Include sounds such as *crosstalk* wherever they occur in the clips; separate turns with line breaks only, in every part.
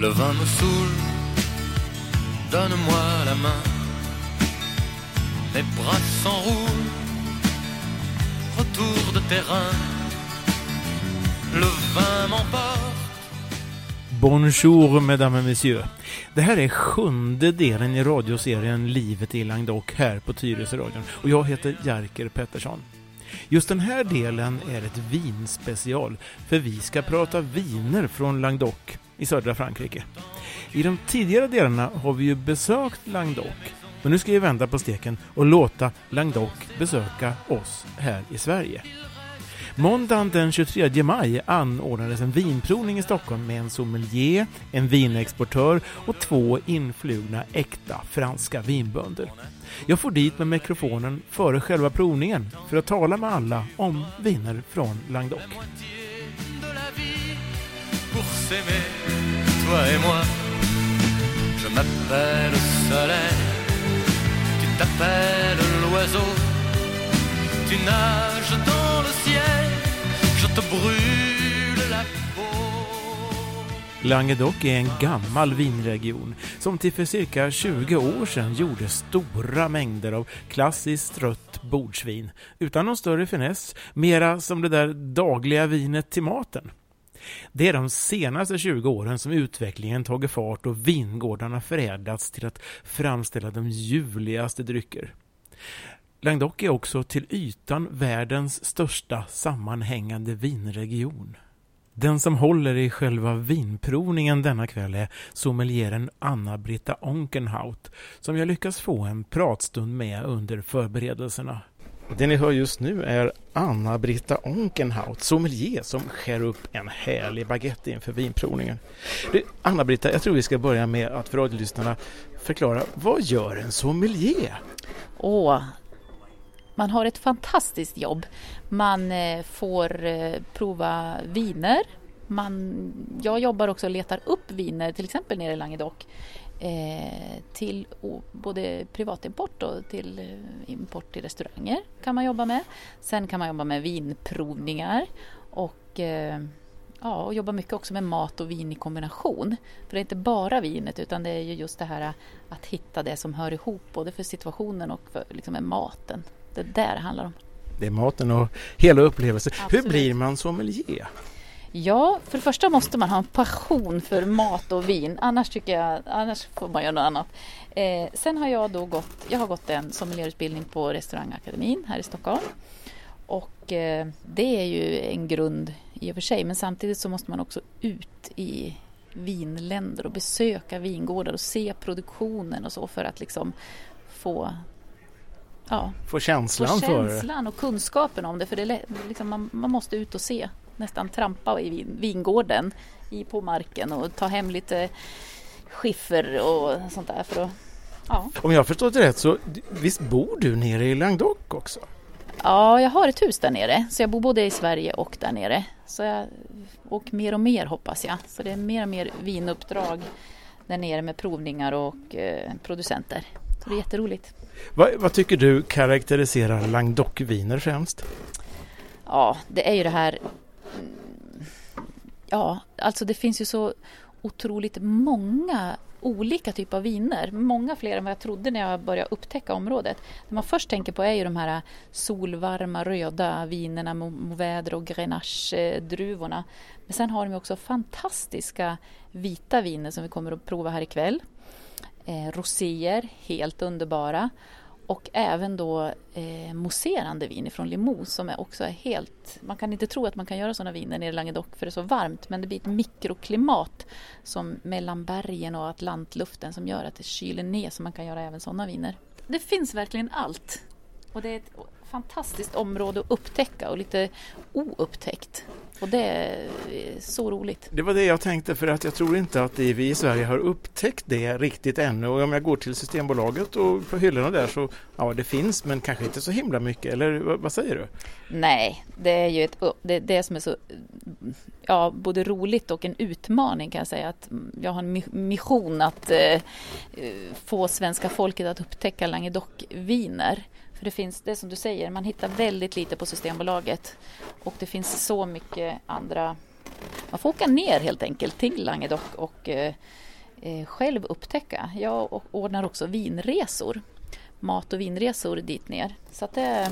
Le vin me saoule, donne-moi la main. Mes bras s'enroulent, retour de terrain. Le vin m'emporte.
Bonjour mesdames et messieurs. Det här är sjunde delen i radioserien Livet i Languedoc här på Tyresöradion och jag heter Jerker Pettersson. Just den här delen är ett vinspecial för vi ska prata viner från Languedoc i södra Frankrike. I de tidigare delarna har vi ju besökt Languedoc men nu ska vi vända på steken och låta Languedoc besöka oss här i Sverige. Måndagen den 23 maj anordnades en vinprovning i Stockholm med en sommelier, en vinexportör och två influgna äkta franska vinbönder. Jag får dit med mikrofonen före själva provningen för att tala med alla om viner från Languedoc
toi et moi. Je m'appelle soleil, tu t'appelles l'oiseau. Tu nages dans le ciel, je te brûle la peau.
Languedoc är en gammal vinregion som till för cirka 20 år sedan gjorde stora mängder av klassiskt rött bordsvin utan någon större finess, mera som det där dagliga vinet till maten. Det är de senaste 20 åren som utvecklingen tagit fart och vingårdarna förädlats till att framställa de ljuvligaste drycker. Languedoc är också till ytan världens största sammanhängande vinregion. Den som håller i själva vinprovningen denna kväll är sommelieren Anna-Britta Onkenhaut som jag lyckas få en pratstund med under förberedelserna. Det ni hör just nu är Anna-Britta Onkenhaut, sommelier som skär upp en härlig baguette inför vinprovningen. Anna-Britta, jag tror vi ska börja med att för radiolyssnarna förklara vad gör en sommelier?
Åh, man har ett fantastiskt jobb. Man eh, får eh, prova viner. Man, jag jobbar också och letar upp viner, till exempel nere i Languedoc, till o, både privatimport och till eh, import till restauranger kan man jobba med. Sen kan man jobba med vinprovningar och eh, Ja, och jobba mycket också med mat och vin i kombination. För det är inte bara vinet utan det är ju just det här att hitta det som hör ihop både för situationen och för liksom med maten. Det är där det handlar om.
Det är maten och hela upplevelsen. Hur
Absolut.
blir man sommelier?
Ja, för det första måste man ha en passion för mat och vin. Annars tycker jag, annars får man göra något annat. Eh, sen har jag då gått, jag har gått en sommelierutbildning på Restaurangakademin här i Stockholm. Och eh, det är ju en grund i och för sig, men samtidigt så måste man också ut i vinländer och besöka vingårdar och se produktionen och så för att liksom få ja,
Få
få
känslan för
känslan och kunskapen om det. För det är liksom, man, man måste ut och se, nästan trampa i vin, vingården i, på marken och ta hem lite skiffer och sånt där. För att, ja.
Om jag har förstått det rätt så visst bor du nere i Languedoc också?
ja, jag har ett hus där nere så jag bor både i Sverige och där nere. Så jag, och mer och mer hoppas jag. Så det är mer och mer vinuppdrag där nere med provningar och eh, producenter. Så det är jätteroligt.
Vad, vad tycker du karaktäriserar Languedoc-viner främst?
Ja, det är ju det här... Ja, alltså det finns ju så otroligt många olika typer av viner. Många fler än vad jag trodde när jag började upptäcka området. Det man först tänker på är ju de här solvarma röda vinerna, Mo- Mourvèdre och Grenache-druvorna. Eh, Men sen har de också fantastiska vita viner som vi kommer att prova här ikväll. Eh, roséer, helt underbara. Och även då eh, mousserande vin från Limoux som är också är helt... Man kan inte tro att man kan göra sådana viner nere i Languedoc för det är så varmt men det blir ett mikroklimat som mellan bergen och atlantluften som gör att det kyler ner så man kan göra även sådana viner. Det finns verkligen allt. Och det är ett fantastiskt område att upptäcka och lite oupptäckt. Och det är så roligt.
Det var det jag tänkte för att jag tror inte att vi i Sverige har upptäckt det riktigt ännu. Och om jag går till Systembolaget och på hyllorna där så ja, det finns men kanske inte så himla mycket. Eller vad, säger du?
Nej, det är ju ett, det, det som är så ja, både roligt och en utmaning kan jag säga. Att jag har en mi- mission att eh, få svenska folket att upptäcka Languedoc-viner. För det finns, det är som du säger, man hittar väldigt lite på Systembolaget. Och det finns så mycket andra man får åka ner helt enkelt till Languedoc och eh, eh, själv upptäcka. Jag ordnar också vinresor, mat och vinresor dit ner. Så att det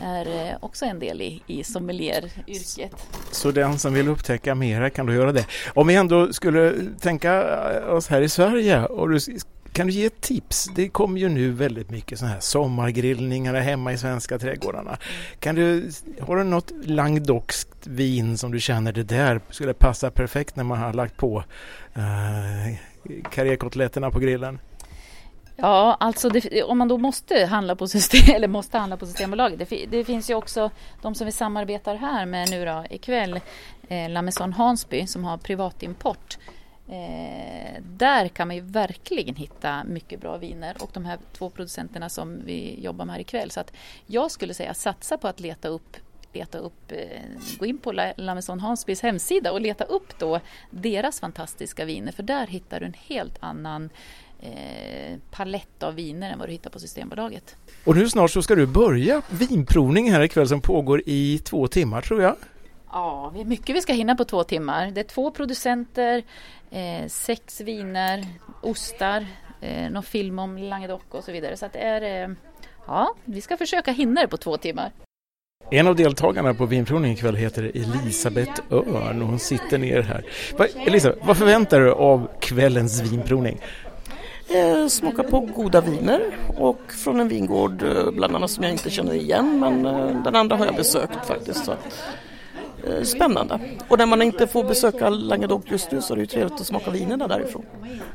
är eh, också en del i, i sommelieryrket.
Så den som vill upptäcka mera kan då göra det. Om vi ändå skulle tänka eh, oss här i Sverige och du kan du ge ett tips? Det kommer ju nu väldigt mycket sådana här sommargrillningar hemma i svenska trädgårdarna. Kan du, har du något langdokskt vin som du känner det där skulle passa perfekt när man har lagt på eh, karrékotletterna på grillen?
Ja, alltså det, om man då måste handla på system, *laughs* eller måste handla på Systembolaget. Det, det, finns ju också de som vi samarbetar här med nu då ikväll, eh, La Maison Hansby som har privatimport. Eh, där kan man ju verkligen hitta mycket bra viner och de här två producenterna som vi jobbar med här ikväll. Så att jag skulle säga satsa på att leta upp leta upp, eh, gå in på La Maison Hansbys hemsida och leta upp då deras fantastiska viner för där hittar du en helt annan eh, palett av viner än vad du hittar på Systembolaget.
Och nu snart så ska du börja vinprovning här ikväll som pågår i två timmar tror jag.
Ja, det är mycket vi ska hinna på två timmar. Det är två producenter, eh, sex viner, ostar, eh, någon film om Languedoc och så vidare. Så att det är, eh, ja, vi ska försöka hinna det på två timmar.
En av deltagarna på vinprovningen ikväll heter Elisabeth Örn och hon sitter ner här. Va, Elisa, vad förväntar du av kvällens vinprovning?
Eh, smaka på goda viner och från en vingård eh, bland annat som jag inte känner igen men eh, den andra har jag besökt faktiskt. Så spännande. Och när man inte får besöka Languedoc just nu så är det ju trevligt att smaka vinerna därifrån.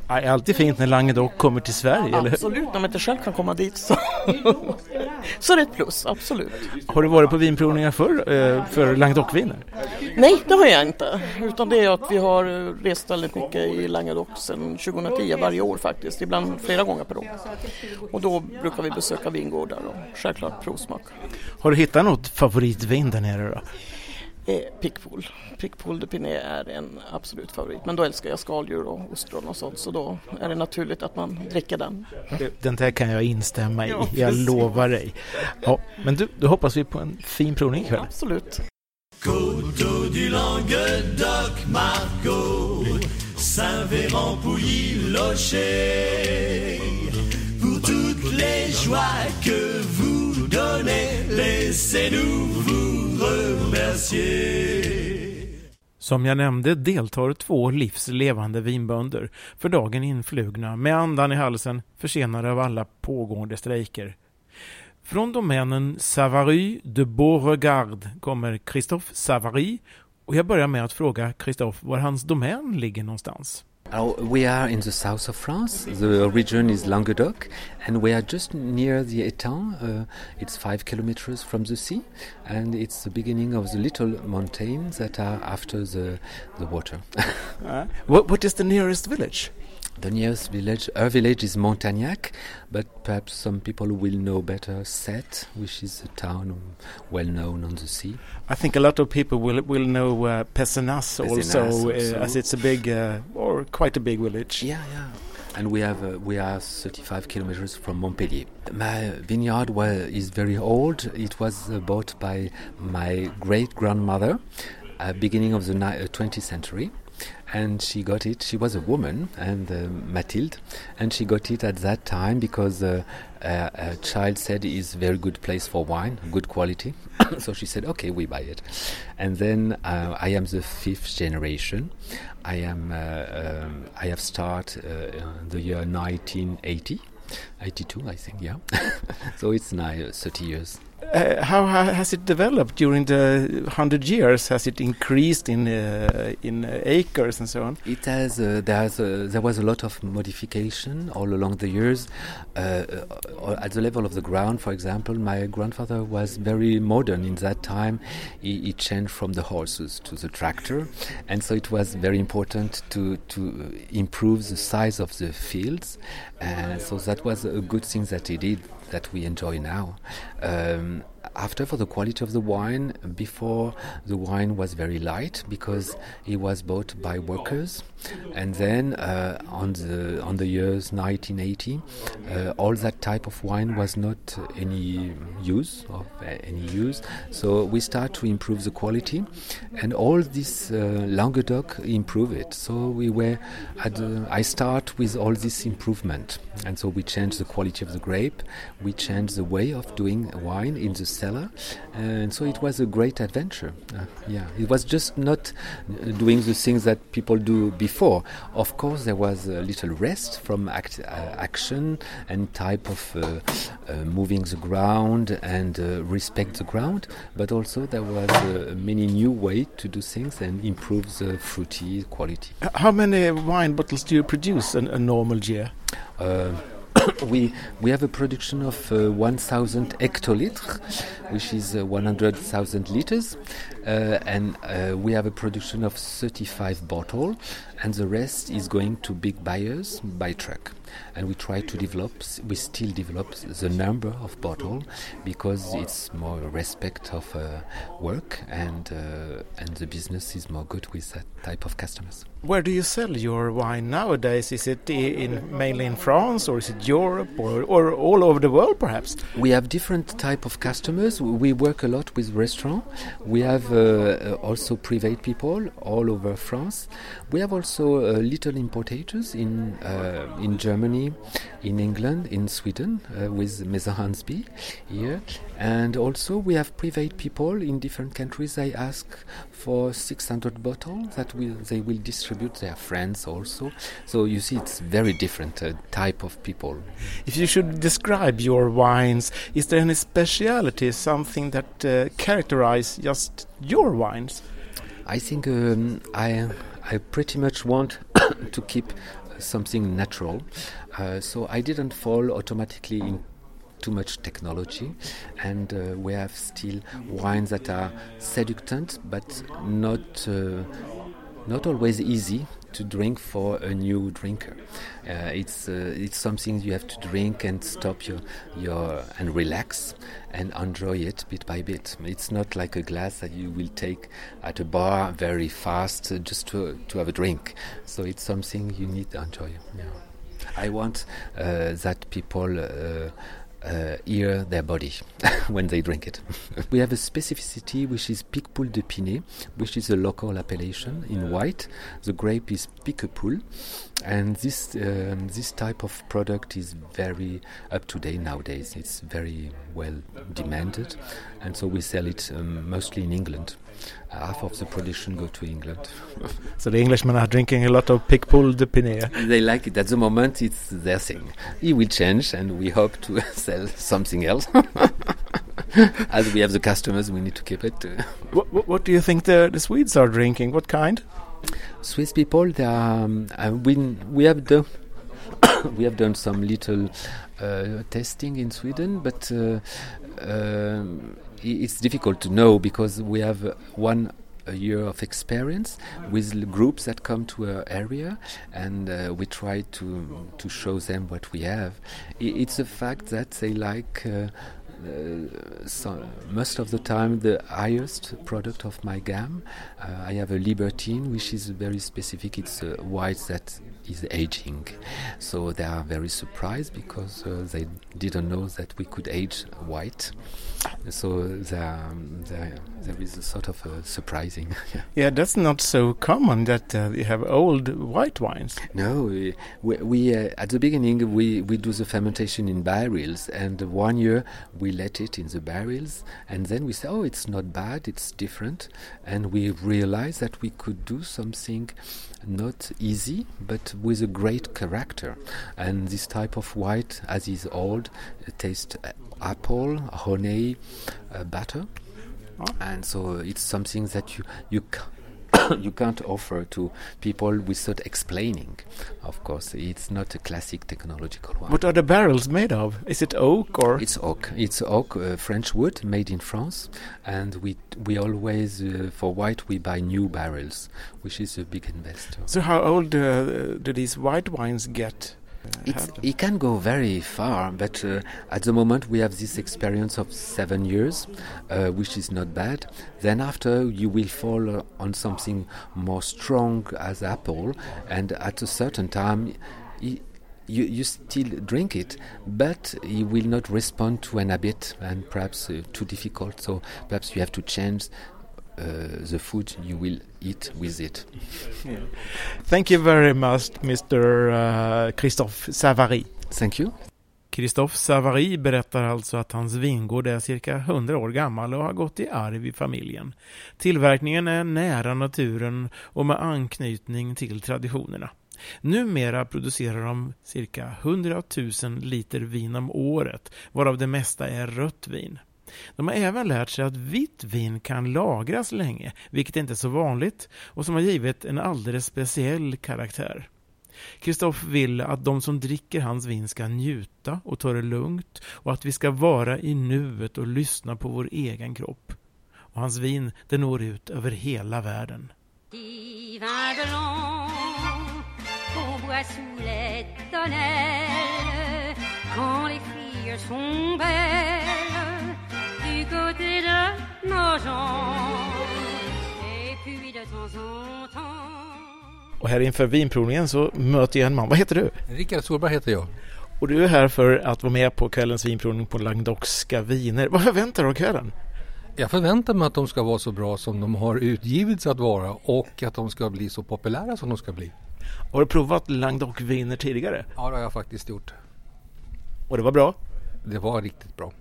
det är alltid fint när Languedoc kommer till Sverige,
eller Absolut, när man inte själv kan komma dit så, *laughs* så är det ett plus, absolut.
Har du varit på vinprovningar förr, eh, för Languedoc-viner?
Nej, det har jag inte. Utan det är att vi har rest väldigt mycket i Languedoc sedan 2010, varje år faktiskt, ibland flera gånger per år. Och då brukar vi besöka vingårdar och självklart provsmaka.
Har du hittat något favoritvin där nere då?
Eh, Pickpool. Pickpool de Pinet är en absolut favorit. Men då älskar jag skaldjur och ostron och sånt så då är det naturligt att man dricker den.
Den där kan jag instämma i, ja, jag lovar dig. Ja, men du, då hoppas vi på en fin provning ikväll.
Absolut.
Coteau du Languedoc, Margaux, Saint-Véran, Pouilly, Locher. Pour toutes les joies que vous donnez, laissez-nous vous
som jag nämnde deltar två livslevande vinbönder, för dagen influgna, med andan i halsen, försenade av alla pågående strejker. Från domänen Savary de Beauregard kommer Christophe Savary och jag börjar med att fråga Christophe var hans domän ligger någonstans.
Uh, we are in the south of France. The region is Languedoc, and we are just near the Etang. Uh, it's five kilometers from the sea, and it's the beginning of the little mountains that are after the the water. *laughs*
uh, what what is the nearest village?
The nearest village, our village is Montagnac, but perhaps some people will know better Set, which is a town well known on the sea.
I think a lot of people will will know uh, Pézenas also, uh, as it's a big uh, or quite a big village.
Yeah, yeah. And we have uh, we are 35 kilometers from Montpellier. My vineyard well, is very old. It was uh, bought by my great grandmother, uh, beginning of the 20th century and she got it. She was a woman, and uh, Mathilde, and she got it at that time because uh, uh, a child said it's very good place for wine, good quality. *coughs* so she said, "Okay, we buy it." And then uh, I am the fifth generation. I am. Uh, um, I have started uh, the year 1980. 82, I think, yeah. *laughs* so it's now 30 years.
Uh, how has it developed during the hundred years? Has it increased in uh, in uh, acres and so on?
It has. Uh, there's there was a lot of modification all along the years. Uh, uh, at the level of the ground, for example, my grandfather was very modern in that time. He, he, changed from the horses to the tractor, and so it was very important to to improve the size of the fields. And so that was a good thing that he did that we enjoy now. Um, after for the quality of the wine, before the wine was very light because it was bought by workers, and then uh, on the on the years 1980, uh, all that type of wine was not any use of any use. So we start to improve the quality, and all this uh, Languedoc improve it. So we were at I start with all this improvement, and so we change the quality of the grape, we change the way of doing wine in the cellar, and so it was a great adventure. Uh, yeah, it was just not uh, doing the things that people do before. Of course, there was a little rest from act, uh, action and type of uh, uh, moving the ground and uh, respect the ground, but also there was uh, many new way to do things and improve the fruity quality.
How many wine bottles do you produce in a normal year? *coughs*
We we have a production of uh, 1,000 hectoliters, which is uh, 100,000 liters, and uh, we have a production of 35 bottle, and the rest is going to big buyers by truck. And we try to develop. We still develop the number of bottle because it's more respect of uh, work, and uh, and the business is more good with that type of customers.
Where do you sell your wine nowadays? Is it in mainly in France, or is it Europe, or, or all over the world, perhaps?
We have different type of customers. We work a lot with restaurant. We have uh, uh, also private people all over France. We have also uh, little importators in uh, in Germany, in England, in Sweden uh, with Maison Hansby here, and also we have private people in different countries. They ask for 600 bottles that will they will distribute their friends also. So you see, it's very different uh, type of people.
If you should describe your wines, is there any speciality, something that uh, characterize just your wines?
I think um, I I pretty much want *coughs* to keep something natural, uh, so I didn't fall automatically in too much technology, and uh, we have still wines that are seductant but not uh, not always easy to drink for a new drinker. Uh, it's uh, it's something you have to drink and stop your your and relax and enjoy it bit by bit. It's not like a glass that you will take at a bar very fast uh, just to to have a drink. So it's something you need to enjoy. Yeah. I want uh, that people. Uh, hear their body *laughs* when they drink it. *laughs* we have a specificity which is Picpoul de Pinet, which is a local appellation in white. The grape is Picpoul, and this um, this type of product is very up to date nowadays. It's very well demanded, and so we sell it um, mostly in England. Half of the production go to England. *laughs*
So the Englishmen are drinking a lot of Picpoul de Pinet.
they like it at the moment. It's their thing. It will change, and we hope to *laughs* sell something else. *laughs* As we have the customers, we need to keep it.
What, what, what do you think the, the Swedes are drinking? What kind?
Swiss people, they are, um, uh, we we have done *coughs* we have done some little uh, testing in Sweden, but uh, um, it's difficult to know because we have uh, one a year of experience with groups that come to our area, and uh, we try to to show them what we have. I- it's a fact that they like. Uh, uh, so most of the time the highest product of my gam uh, I have a Libertine which is very specific. It's a white that is aging. So they are very surprised because uh, they didn't know that we could age white. So there, there, there is a sort of a surprising *laughs*
Yeah, that's not so common that uh, you have old white wines.
No, we, we, we uh, at the beginning we, we do the fermentation in barrels, and one year we let it in the barrels, and then we say, oh, it's not bad, it's different, and we realize that we could do something not easy, but with a great character, and this type of white, as is old, tastes apple, honey, uh, butter, and so it's something that you you. *coughs* you can't offer to people without explaining. Of course, it's not a classic technological one.
What are the barrels made of? Is it oak or?
It's oak. It's oak, uh, French wood, made in France, and we we always uh, for white we buy new barrels, which is a big investor.
So how old uh, do these white wines get?
It's, it can go very far, but uh, at the moment we have this experience of seven years, uh, which is not bad. Then after you will fall on something more strong as apple, and at a certain time. you, you still drink it, but you will not respond to an habit and perhaps uh, too difficult. So perhaps you have to change uh, the food you will eat with it.
Yeah. *laughs* Thank you very much, Mr. Uh, Christophe Savary.
Thank you.
Christophe Savary berättar alltså att hans vingård är cirka 100 år gammal och har gått i arv i familjen. Tillverkningen är nära naturen och med anknytning till traditionerna. Numera producerar de cirka 100 000 liter vin om året, varav det mesta är rött vin. De har även lärt sig att vitt vin kan lagras länge, vilket inte är så vanligt och som har givit en alldeles speciell karaktär. Kristoff vill att de som dricker hans vin ska njuta och ta det lugnt och att vi ska vara i nuet och lyssna på vår egen kropp. Och hans vin, det når ut över hela världen. quand les filles sont belles côté de Et puis de temps en temps Och här inför vinprovningen så möter jag en man. Vad heter du?
Rickard Solberg heter jag.
Och du är här för att vara med på kvällens vinprovning på Languedocska viner. Vad förväntar du dig av kvällen?
Jag förväntar mig att de ska vara så bra som de har utgivits att vara och att de ska bli så populära som de ska bli.
Har du provat Languedoc-viner tidigare?
Ja, det har jag faktiskt gjort.
Och det var bra?
Det var riktigt bra.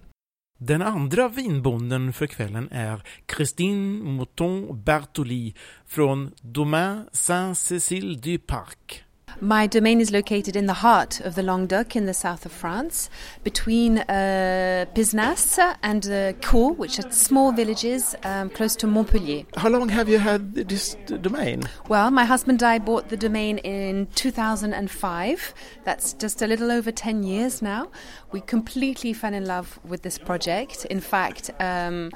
Den andra vinbonden för kvällen är Christine Mouton-Bertoli från Domain Saint-Cécile du Parc.
My domain is located in the heart of the Languedoc in the south of France, between uh, Pisnas and uh, Cour, which are small villages um, close to Montpellier.
How long have you had this domain?
Well, my husband and I bought the domain in 2005. That's just a little over 10 years now. We completely fell in love with this project. In fact, um,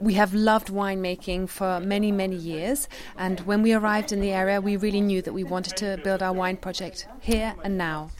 we have loved winemaking for many, many years. And when we arrived in the area, we really knew that we wanted to build our wine project here and now.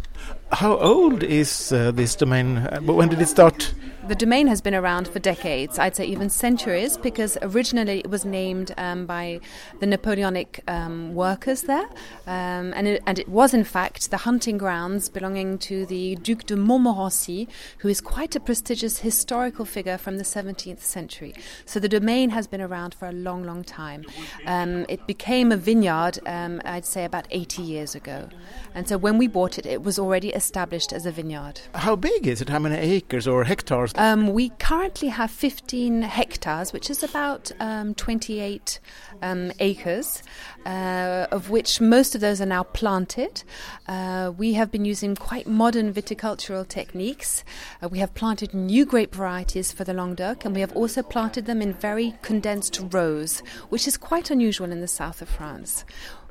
How old is uh, this domain? Uh, when did it start?
The domain has been around for decades, I'd say even centuries, because originally it was named um, by the Napoleonic um, workers there, um, and, it, and it was in fact the hunting grounds belonging to the Duc de Montmorency, who is quite a prestigious historical figure from the 17th century. So the domain has been around for a long, long time. Um, it became a vineyard, um, I'd say, about 80 years ago, and so when we bought it, it was already established as a vineyard.
How big is it? How many acres or hectares?
Um, we currently have 15 hectares, which is about um, 28 um, acres, uh, of which most of those are now planted. Uh, we have been using quite modern viticultural techniques. Uh, we have planted new grape varieties for the Languedoc, and we have also planted them in very condensed rows, which is quite unusual in the south of France.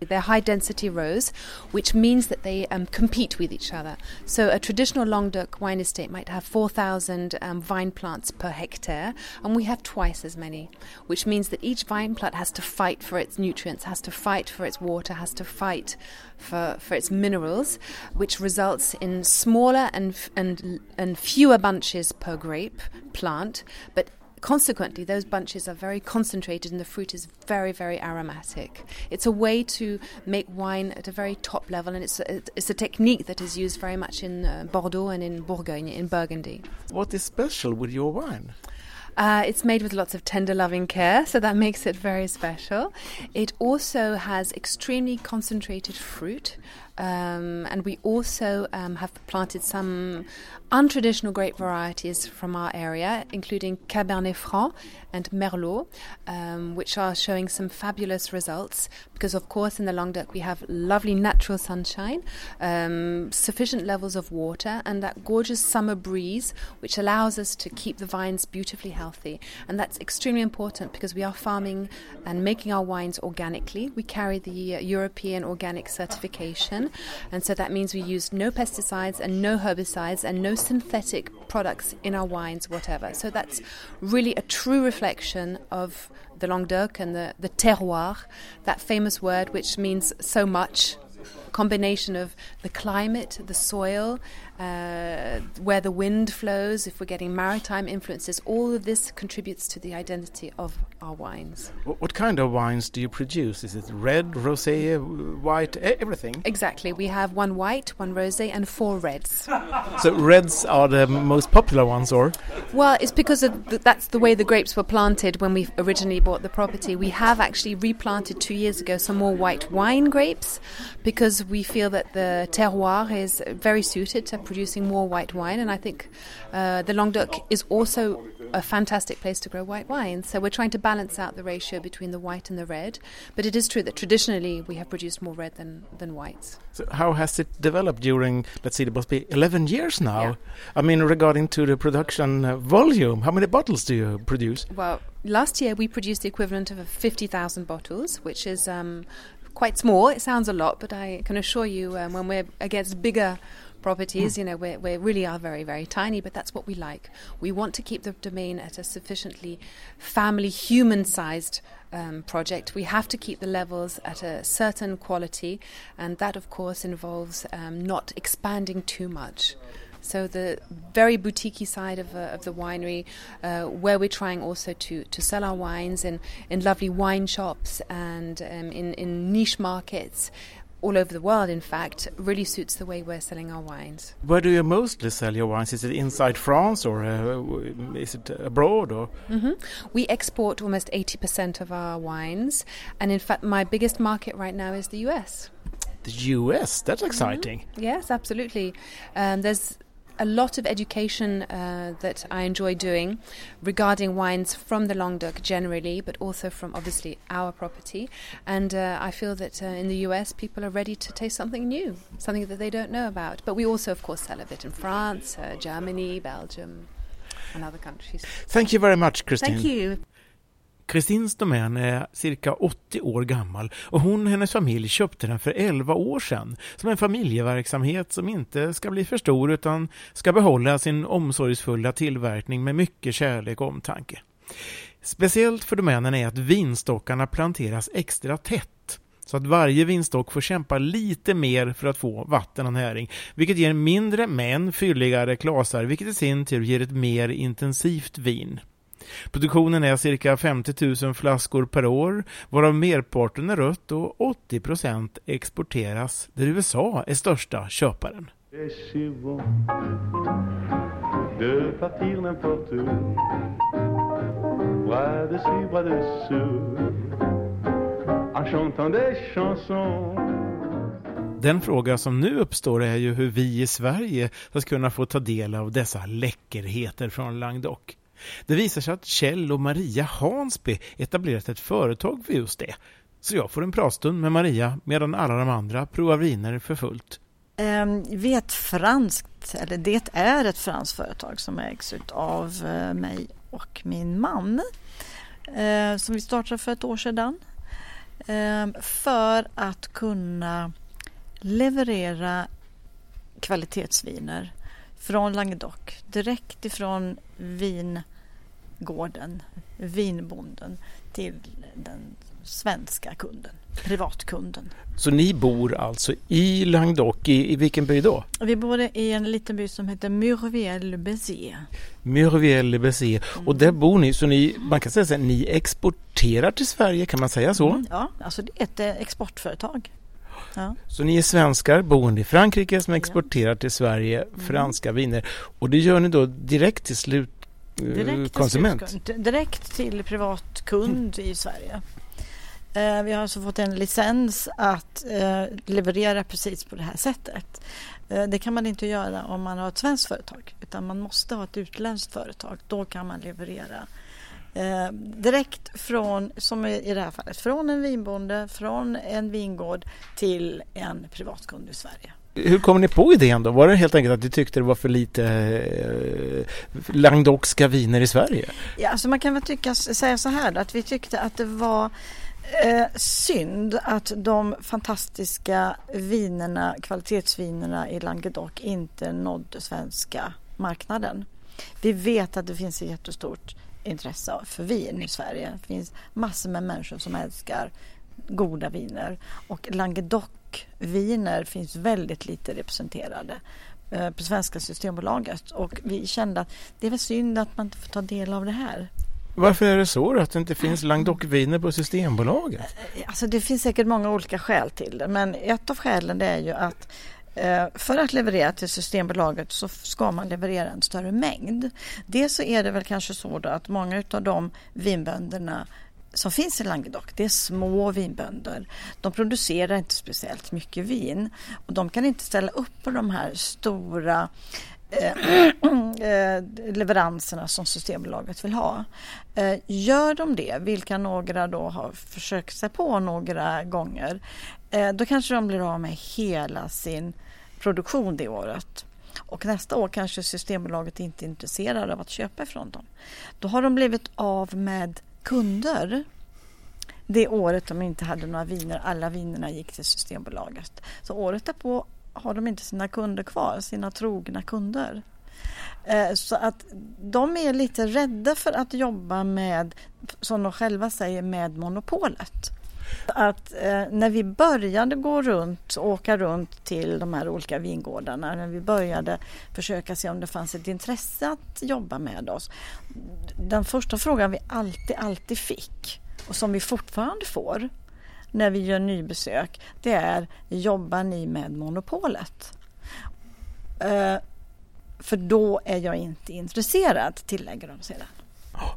They're high density rows, which means that they um, compete with each other. So a traditional Languedoc wine estate might have 4,000 um, vine plants per hectare, and we have twice as many, which means that each vine plant has to fight for its nutrients, has to fight for its water, has to fight for, for its minerals, which results in smaller and, and, and fewer bunches per grape plant, but consequently, those bunches are very concentrated and the fruit is very, very aromatic. It's a way to make wine at a very top level, and it's a, it's a technique that is used very much in uh, Bordeaux and in Bourgogne, in Burgundy.
What is special with your wine?
Uh, it's made with lots of tender loving care, so that makes it very special. It also has extremely concentrated fruit, um, and we also um, have planted some untraditional grape varieties from our area, including Cabernet Franc and Merlot, um, which are showing some fabulous results. Because, of course, in the Languedoc we have lovely natural sunshine, um, sufficient levels of water, and that gorgeous summer breeze, which allows us to keep the vines beautifully healthy. And that's extremely important because we are farming and making our wines organically. We carry the uh, European organic certification, and so that means we use no pesticides and no herbicides and no synthetic products in our wines, whatever. So that's really a true reflection of the Languedoc and the, the terroir, that famous word which means so much combination of the climate, the soil, uh, where the wind flows, if we're getting maritime influences, all of this contributes to the identity of our wines.
What kind of wines do you produce? Is it red, rosé, white, everything?
Exactly. We have one white, one rosé, and four reds. *laughs*
so reds are the most popular ones, or?
Well, it's because the, that's the way the grapes were planted when we originally bought the property. We have actually replanted two years ago some more white wine grapes because we feel that the terroir is very suited to producing more white wine, and I think uh, the Languedoc is also a fantastic place to grow white wine. So we're trying to balance out the ratio between the white and the red. But it is true that traditionally we have produced more red than, than whites.
So how has it developed during, let's see, it must be 11 years now?
Yeah.
I mean, regarding to the production uh, volume, how many bottles do you produce?
Well, last year we produced the equivalent of 50,000 bottles, which is um, quite small. It sounds a lot, but I can assure you um, when we're against bigger properties. You know, we we really are very, very tiny, but that's what we like. We want to keep the domain at a sufficiently family, human sized um, project. We have to keep the levels at a certain quality, and that, of course, involves um, not expanding too much. So the very boutiquey side of, uh, of the winery, uh, where we're trying also to, to sell our wines in, in lovely wine shops and um, in, in niche markets, all over the world, in fact, really suits the way we're selling our wines.
Where do you mostly sell your wines? Is it inside France or uh, is it abroad? Or
mm-hmm. we export almost eighty percent of our wines, and in fact, my biggest market right now is the US.
The US, that's exciting.
Mm-hmm. Yes, absolutely. Um, there's a lot of education uh, that I enjoy doing regarding wines from the Languedoc generally, but also from obviously our property. And uh, I feel that uh, in the US, people are ready to taste something new, something that they don't know about. But we also, of course, sell a bit in France, uh, Germany, Belgium, and other countries.
Thank you very much, Christine.
Thank you.
Kristins domän är cirka 80 år gammal och hon och hennes familj köpte den för 11 år sedan som en familjeverksamhet som inte ska bli för stor utan ska behålla sin omsorgsfulla tillverkning med mycket kärlek och omtanke. Speciellt för domänen är att vinstockarna planteras extra tätt så att varje vinstock får kämpa lite mer för att få vatten och näring, vilket ger mindre men fylligare klasar, vilket i sin tur ger ett mer intensivt vin. Produktionen är cirka 50 000 flaskor per år, varav merparten är rött och 80 procent exporteras, där USA är största köparen. Den fråga som nu uppstår är ju hur vi i Sverige ska kunna få ta del av dessa läckerheter från Languedoc. Det visar sig att Kjell och Maria Hansby etablerat ett företag för just det. Så jag får en pratstund med Maria medan alla de andra provar viner för fullt.
Ehm, vi är ett franskt, eller det är ett franskt företag som ägs av eh, mig och min man. Eh, som vi startade för ett år sedan. Ehm, för att kunna leverera kvalitetsviner från Languedoc direkt ifrån vingården, vinbonden till den svenska kunden, privatkunden.
Så ni bor alltså i Languedoc, i, i vilken by då?
Vi bor i en liten by som heter Murviel-Béziers.
Murviel-Béziers. Mm. Och där bor ni, så ni, man kan säga att ni exporterar till Sverige, kan man säga så? Mm,
ja, alltså det är ett eh, exportföretag. Ja.
Så ni är svenskar boende i Frankrike som exporterar till Sverige mm. franska viner och det gör ni då direkt till slutkonsument?
Direkt, till direkt till privatkund mm. i Sverige. Eh, vi har alltså fått en licens att eh, leverera precis på det här sättet. Eh, det kan man inte göra om man har ett svenskt företag utan man måste ha ett utländskt företag. Då kan man leverera Eh, direkt från, som i det här fallet, från en vinbonde, från en vingård till en privatkund i Sverige.
Hur kom ni på idén då? Var det helt enkelt att du tyckte det var för lite eh, langdokska viner i Sverige?
Ja, alltså man kan väl tycka, säga så här då, att vi tyckte att det var eh, synd att de fantastiska vinerna, kvalitetsvinerna i Languedoc inte nådde svenska marknaden. Vi vet att det finns ett jättestort intresse för vin i Sverige. Det finns massor med människor som älskar goda viner och Languedoc Languedoc-viner finns väldigt lite representerade eh, på svenska Systembolaget och vi kände att det är väl synd att man inte får ta del av det här.
Varför är det så då, att det inte finns Languedoc-viner på Systembolaget?
Alltså det finns säkert många olika skäl till det men ett av skälen det är ju att eh, Eh, för att leverera till Systembolaget så ska man leverera en större mängd. Dels så är det väl kanske så att många av de vinbönderna som finns i Languedoc, det är små vinbönder. De producerar inte speciellt mycket vin och de kan inte ställa upp på de här stora eh, *clears throat* eh, leveranserna som Systembolaget vill ha. Eh, gör de det, vilka några då har försökt sig på några gånger, eh, då kanske de blir av med hela sin produktion det året. Och nästa år kanske Systembolaget inte är intresserade av att köpa ifrån dem. Då har de blivit av med kunder det året de inte hade några viner. Alla vinerna gick till Systembolaget. Så året därpå har de inte sina kunder kvar, sina trogna kunder. Eh, så att de är lite rädda för att jobba med, som de själva säger, med monopolet. Att eh, när vi började gå runt, åka runt till de här olika vingårdarna, när vi började försöka se om det fanns ett intresse att jobba med oss. Den första frågan vi alltid, alltid fick och som vi fortfarande får när vi gör nybesök, det är jobbar ni med monopolet? Eh, för då är jag inte intresserad, tillägger de sedan.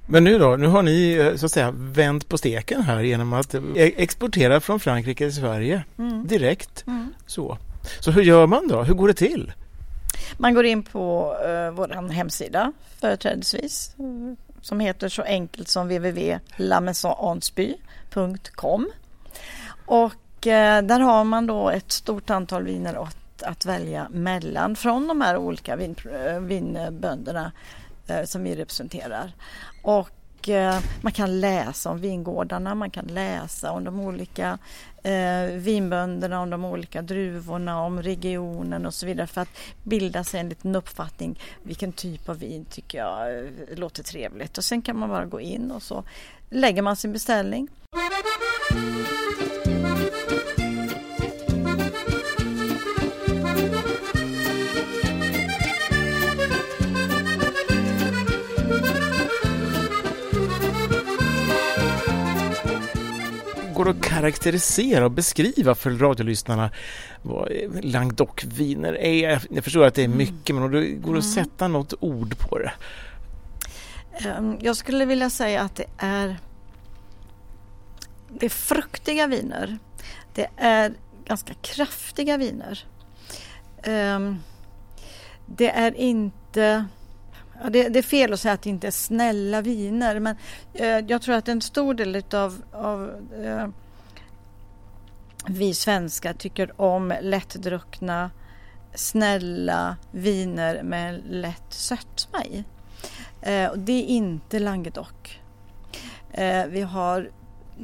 Men nu då, nu har ni eh, så att säga vänt på steken här genom att eh, exportera från Frankrike till Sverige mm. direkt. Mm. Så. så hur gör man då? Hur går det till?
Man går in på uh, vår hemsida företrädesvis som heter så enkelt som www.lamaisononsby.com och uh, där har man då ett stort antal viner att, att välja mellan från de här olika vin, vinbönderna uh, som vi representerar. Och eh, man kan läsa om vingårdarna, man kan läsa om de olika eh, vinbönderna, om de olika druvorna, om regionen och så vidare för att bilda sig en liten uppfattning vilken typ av vin tycker jag eh, låter trevligt. Och sen kan man bara gå in och så lägger man sin beställning.
Går att karaktärisera och beskriva för radiolyssnarna vad Languedoc-viner är? Jag förstår att det är mm. mycket, men om det går att mm. sätta något ord på det?
Ehm, jag skulle vilja säga att det är det är fruktiga viner. Det är ganska kraftiga viner. Ehm, det är inte Ja, det, det, är fel att säga att det inte är snälla viner men eh, jag tror att en stor del utav, av eh, vi svenskar tycker om lättdruckna, snälla viner med lätt sötma i. Eh, och det är inte Languedoc. Eh, vi har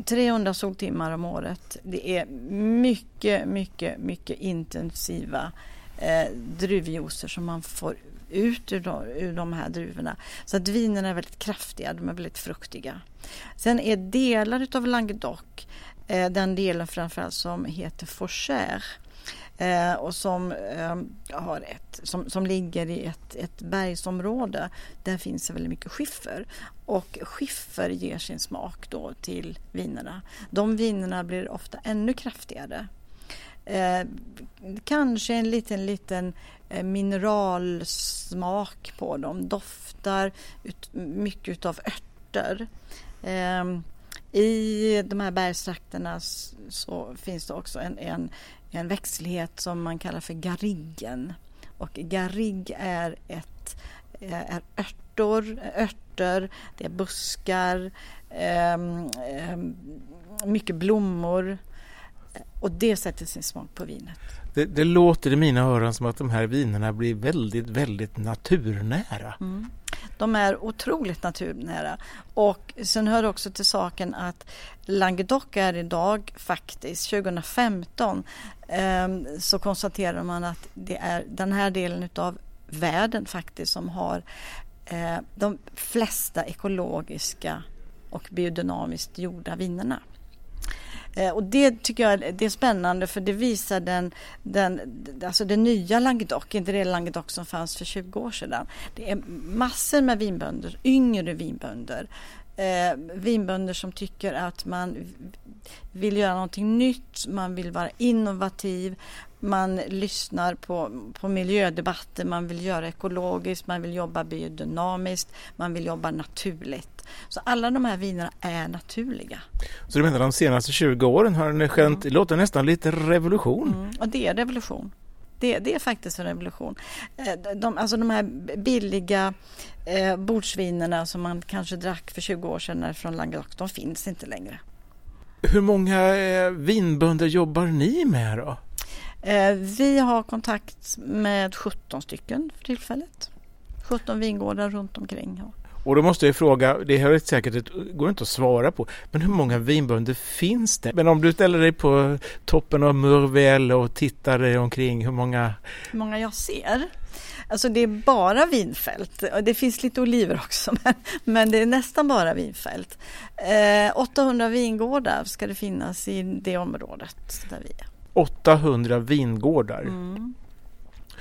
300 soltimmar om året. Det är mycket, mycket, mycket intensiva eh, druvjuicer som man får ut ur de, ur de här druvorna. Så att vinerna är väldigt kraftiga, de är väldigt fruktiga. Sen är delar utav Languedoc, eh, den delen framförallt som heter Forcher eh, och som, eh, har ett, som, som ligger i ett, ett bergsområde. Där finns det väldigt mycket skiffer och skiffer ger sin smak då till vinerna. De vinerna blir ofta ännu kraftigare. Eh, kanske en liten, liten eh, mineralsmak på dem. Doftar ut, mycket av örter. Eh, I de här bergstrakterna så finns det också en, en, en växtlighet som man kallar för garriggen. Och garrig är, ett, eh, är örtor, örter, det är buskar, eh, mycket blommor och det sätter sin smak på vinet.
Det, det, låter i mina öron som att de här vinerna blir väldigt, väldigt naturnära. Mm.
De är otroligt naturnära. Och sen hör också till saken att Languedoc är idag faktiskt, 2015, eh, så konstaterar man att det är den här delen av världen faktiskt som har eh, de flesta ekologiska och biodynamiskt gjorda vinerna. Eh, och det tycker jag det är spännande för det visar den, den, alltså det nya Languedoc, inte det Languedoc som fanns för 20 år sedan. Det är massor med vinbönder, yngre vinbönder. Eh, vinbönder som tycker att man vill göra någonting nytt, man vill vara innovativ, man lyssnar på, på miljödebatter, man vill göra ekologiskt, man vill jobba biodynamiskt, man vill jobba naturligt. Så alla de här vinerna är naturliga.
Så du menar de senaste 20 åren har det skett, det låter nästan lite revolution?
Mm, och det är revolution. Det, det, är faktiskt en revolution. Eh, de, alltså de här billiga eh, bordsvinerna som man kanske drack för 20 år sedan från Languedoc, de finns inte längre.
Hur många eh, vinbönder jobbar ni med då?
Eh, vi har kontakt med 17 stycken för tillfället. 17 vingårdar runt omkring.
Och då måste jag fråga, det här är säkert ett, går inte att svara på, men hur många vinbönder finns det? Men om du ställer dig på toppen av Murvel och tittar dig omkring, hur många?
Hur många jag ser? Alltså det är bara vinfält. Det finns lite oliver också *laughs* men, men det är nästan bara vinfält. Eh, 800 vingårdar ska det finnas i det området där vi är.
800 vingårdar. Mm.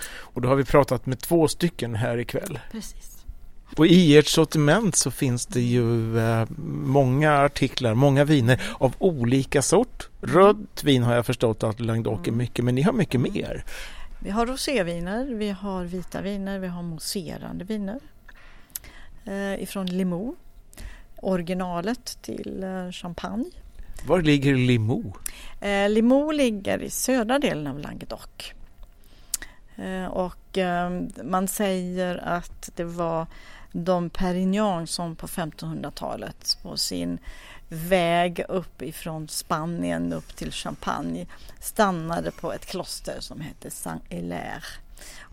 Och då har vi pratat med två stycken här ikväll.
Precis.
Och i ert sortiment så finns det ju eh, många artiklar, många viner av olika sort. Rött vin har jag förstått att Languedoc är mm. mycket, men ni har mycket mer.
Vi har roséviner, vi har vita viner, vi har mousserande viner eh, ifrån Limoux. Originalet till eh, champagne.
Var ligger Limoux?
Eh, Limoux ligger i södra delen av Languedoc. Eh, och man säger att det var Dom Perignon som på 1500-talet på sin väg upp ifrån Spanien upp till Champagne stannade på ett kloster som hette Saint-Hilaire.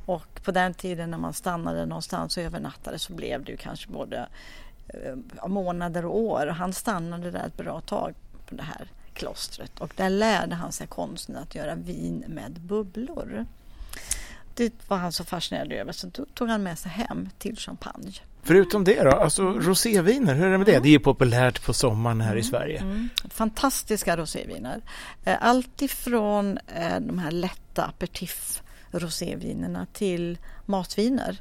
Och på den tiden när man stannade någonstans och övernattade så blev det ju kanske både eh, månader och år. Han stannade där ett bra tag på det här klostret och där lärde han sig konsten att göra vin med bubblor. Det var han så fascinerad över så då tog han med sig hem till Champagne.
Förutom det då, alltså roséviner, hur är det med det? Det är populärt på sommaren här mm. i Sverige. Mm.
Fantastiska roséviner. Eh, allt ifrån eh, de här lätta aperitif rosévinerna till matviner.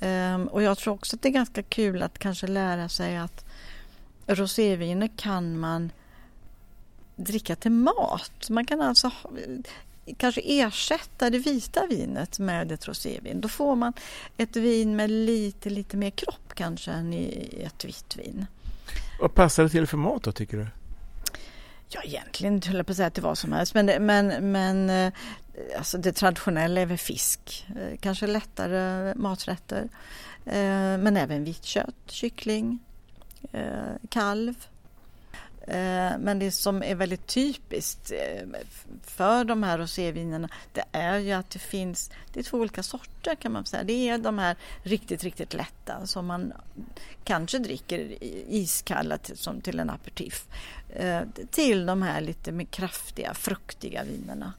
Ehm, och jag tror också att det är ganska kul att kanske lära sig att roséviner kan man dricka till mat. Man kan alltså kanske ersätta det vita vinet med ett rosévin. Då får man ett vin med lite, lite mer kropp kanske än i ett vitt vin.
Vad passar det till för mat då tycker du?
Ja, egentligen höll jag på att säga till vad som helst. Men, men, men eh, alltså det traditionella är väl fisk. Eh, kanske lättare maträtter. Eh, men även vitt kött, kyckling, kalv. Eh, men det som är väldigt typiskt eh, för de här rosévinerna det är ju att det finns, det är två olika sorter kan man säga. Det är de här riktigt, riktigt lätta som man kanske dricker iskalla som till en aperitif. Eh, till de här lite mer kraftiga, fruktiga vinerna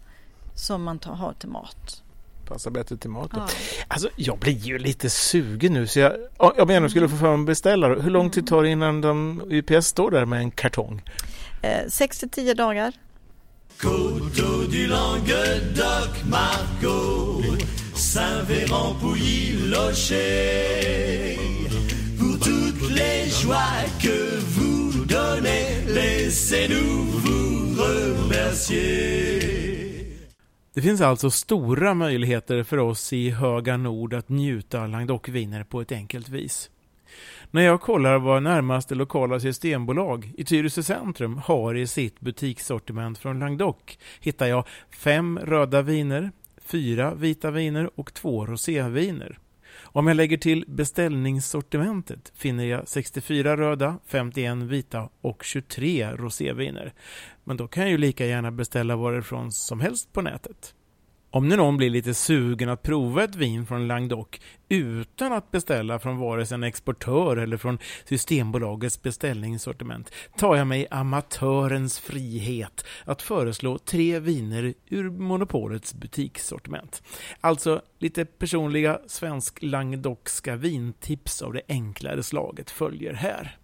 som man tar, har till mat.
Passar bättre till mat. Ja. Alltså, jag blir ju lite sugen nu så jag, om jag nu skulle få för mig beställa, hur lång tid tar det innan de UPS står där med en kartong?
Eh, 6 till 10 dagar. Coteau du Languedoc, Margot, Saint-Véran, Pouilly, Locher Pour toutes les joies que vous donnez, laissez-nous vous remercier
det finns alltså stora möjligheter för oss i Höga Nord att njuta Languedocviner på ett enkelt vis. När jag kollar vad närmaste lokala systembolag i Tyresö centrum har i sitt butikssortiment från Languedoc hittar jag fem röda viner, fyra vita viner och två roséviner. Om jag lägger till beställningssortimentet finner jag 64 röda, 51 vita och 23 roséviner. Men då kan jag ju lika gärna beställa varifrån som helst på nätet. Om nu någon blir lite sugen att prova ett vin från Languedoc utan att beställa från vare sig en exportör eller från Systembolagets beställningssortiment tar jag mig amatörens frihet att föreslå tre viner ur monopolets butikssortiment. Alltså lite personliga svensk-languedocska vintips av det enklare slaget följer här.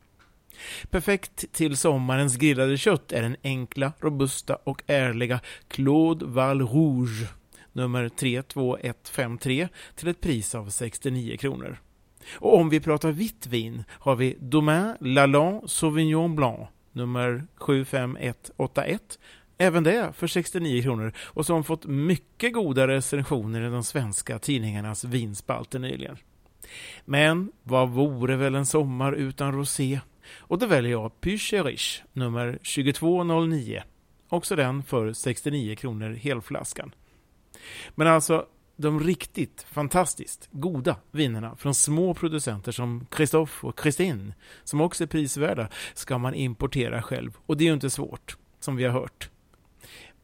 Perfekt till sommarens grillade kött är den enkla, robusta och ärliga Claude Val Rouge nummer 32153 till ett pris av 69 kronor. Och om vi pratar vitt vin har vi Domain Lalande Sauvignon Blanc nummer 75181 Även det för 69 kronor och som fått mycket goda recensioner i de svenska tidningarnas vinspalter nyligen. Men vad vore väl en sommar utan rosé? Och då väljer jag Pycherich nummer 2209. Också den för 69 kronor helflaskan. Men alltså, de riktigt fantastiskt goda vinerna från små producenter som Christophe och Christine, som också är prisvärda, ska man importera själv. Och det är ju inte svårt, som vi har hört.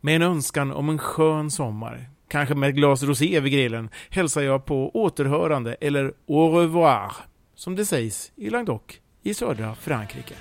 Med en önskan om en skön sommar, kanske med ett glas rosé vid grillen, hälsar jag på återhörande eller au revoir, som det sägs i Languedoc i södra Frankrike.